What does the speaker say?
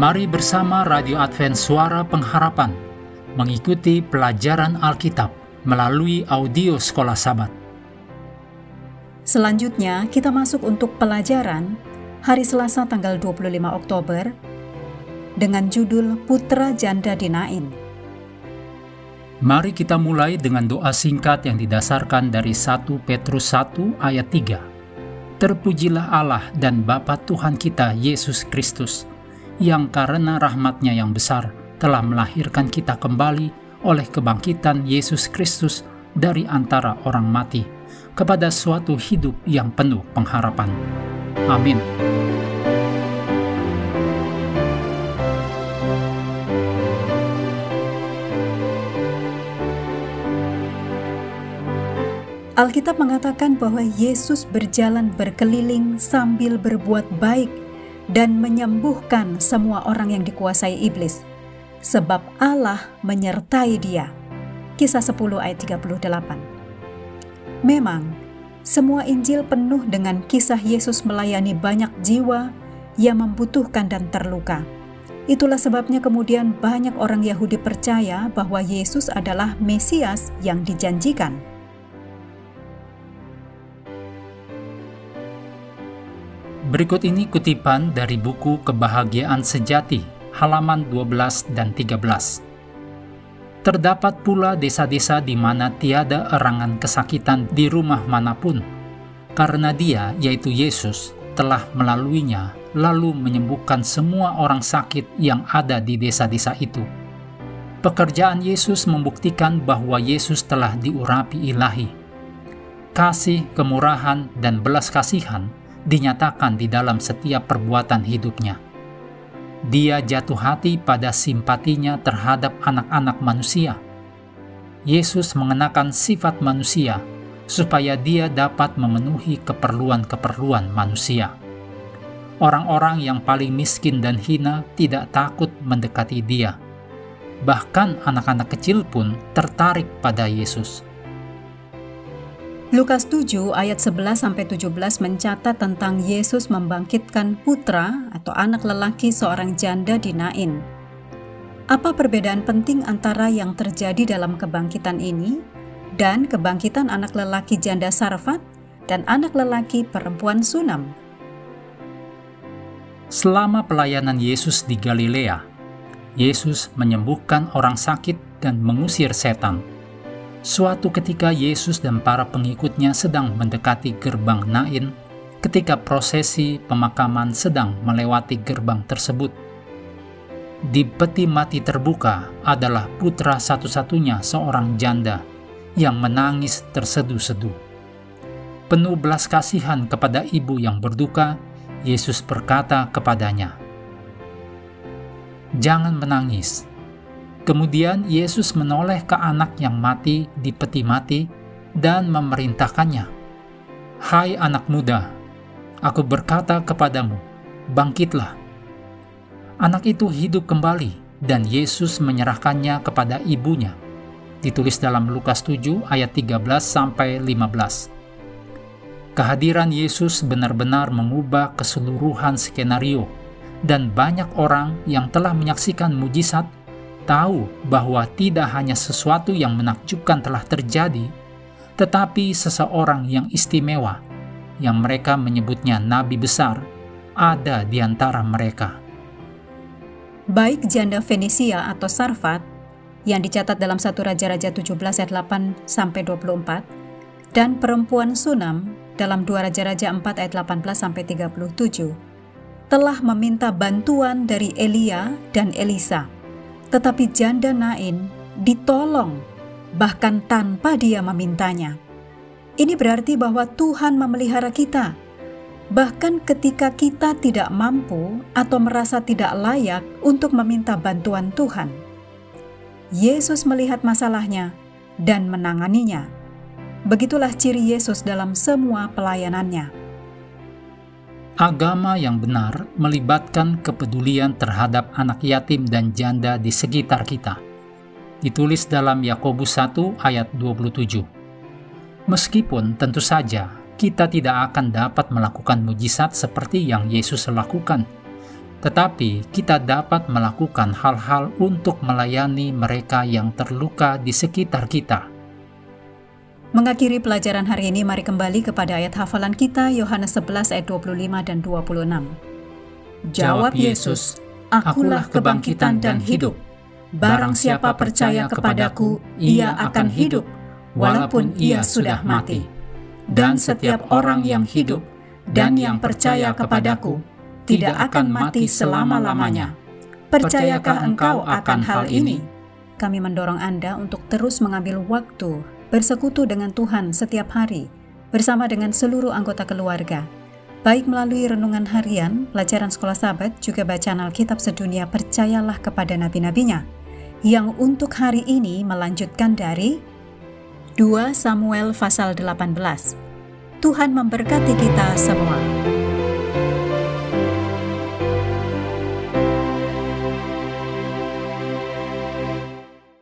Mari bersama Radio Advent Suara Pengharapan mengikuti pelajaran Alkitab melalui audio Sekolah Sabat. Selanjutnya, kita masuk untuk pelajaran hari Selasa tanggal 25 Oktober dengan judul Putra Janda Dinain. Mari kita mulai dengan doa singkat yang didasarkan dari 1 Petrus 1 ayat 3. Terpujilah Allah dan Bapa Tuhan kita Yesus Kristus, yang karena rahmatnya yang besar telah melahirkan kita kembali oleh kebangkitan Yesus Kristus dari antara orang mati kepada suatu hidup yang penuh pengharapan. Amin. Alkitab mengatakan bahwa Yesus berjalan berkeliling sambil berbuat baik dan menyembuhkan semua orang yang dikuasai iblis, sebab Allah menyertai dia. Kisah 10 ayat 38 Memang, semua Injil penuh dengan kisah Yesus melayani banyak jiwa yang membutuhkan dan terluka. Itulah sebabnya kemudian banyak orang Yahudi percaya bahwa Yesus adalah Mesias yang dijanjikan. Berikut ini kutipan dari buku Kebahagiaan Sejati, halaman 12 dan 13. Terdapat pula desa-desa di mana tiada erangan kesakitan di rumah mana pun, karena dia, yaitu Yesus, telah melaluinya lalu menyembuhkan semua orang sakit yang ada di desa-desa itu. Pekerjaan Yesus membuktikan bahwa Yesus telah diurapi ilahi. Kasih, kemurahan, dan belas kasihan dinyatakan di dalam setiap perbuatan hidupnya. Dia jatuh hati pada simpatinya terhadap anak-anak manusia. Yesus mengenakan sifat manusia supaya dia dapat memenuhi keperluan-keperluan manusia. Orang-orang yang paling miskin dan hina tidak takut mendekati dia. Bahkan anak-anak kecil pun tertarik pada Yesus Lukas 7 ayat 11 sampai 17 mencatat tentang Yesus membangkitkan putra atau anak lelaki seorang janda di Nain. Apa perbedaan penting antara yang terjadi dalam kebangkitan ini dan kebangkitan anak lelaki janda Sarfat dan anak lelaki perempuan Sunam? Selama pelayanan Yesus di Galilea, Yesus menyembuhkan orang sakit dan mengusir setan Suatu ketika Yesus dan para pengikutnya sedang mendekati gerbang Nain ketika prosesi pemakaman sedang melewati gerbang tersebut. Di peti mati terbuka adalah putra satu-satunya seorang janda yang menangis terseduh-seduh. Penuh belas kasihan kepada ibu yang berduka, Yesus berkata kepadanya, "Jangan menangis." Kemudian Yesus menoleh ke anak yang mati di peti mati dan memerintahkannya, "Hai anak muda, aku berkata kepadamu, bangkitlah." Anak itu hidup kembali dan Yesus menyerahkannya kepada ibunya. Ditulis dalam Lukas 7 ayat 13 sampai 15. Kehadiran Yesus benar-benar mengubah keseluruhan skenario dan banyak orang yang telah menyaksikan mujizat tahu bahwa tidak hanya sesuatu yang menakjubkan telah terjadi, tetapi seseorang yang istimewa, yang mereka menyebutnya nabi besar, ada di antara mereka. Baik janda Fenisia atau Sarfat yang dicatat dalam satu Raja-Raja 17 ayat 8 sampai 24 dan perempuan Sunam dalam dua Raja-Raja 4 ayat 18 sampai 37 telah meminta bantuan dari Elia dan Elisa tetapi janda Nain ditolong bahkan tanpa dia memintanya. Ini berarti bahwa Tuhan memelihara kita. Bahkan ketika kita tidak mampu atau merasa tidak layak untuk meminta bantuan Tuhan. Yesus melihat masalahnya dan menanganinya. Begitulah ciri Yesus dalam semua pelayanannya. Agama yang benar melibatkan kepedulian terhadap anak yatim dan janda di sekitar kita. Ditulis dalam Yakobus 1 ayat 27. Meskipun tentu saja kita tidak akan dapat melakukan mujizat seperti yang Yesus lakukan, tetapi kita dapat melakukan hal-hal untuk melayani mereka yang terluka di sekitar kita. Mengakhiri pelajaran hari ini, mari kembali kepada ayat hafalan kita, Yohanes 11 ayat 25 dan 26. Jawab Yesus, Akulah kebangkitan dan hidup. Barang siapa percaya kepadaku, ia akan hidup, walaupun ia sudah mati. Dan setiap orang yang hidup dan yang percaya kepadaku, tidak akan mati selama-lamanya. Percayakah engkau akan hal ini? Kami mendorong Anda untuk terus mengambil waktu bersekutu dengan Tuhan setiap hari bersama dengan seluruh anggota keluarga, baik melalui renungan harian, pelajaran sekolah sahabat, juga bacaan Alkitab sedunia percayalah kepada nabi-nabinya, yang untuk hari ini melanjutkan dari 2 Samuel pasal 18. Tuhan memberkati kita semua.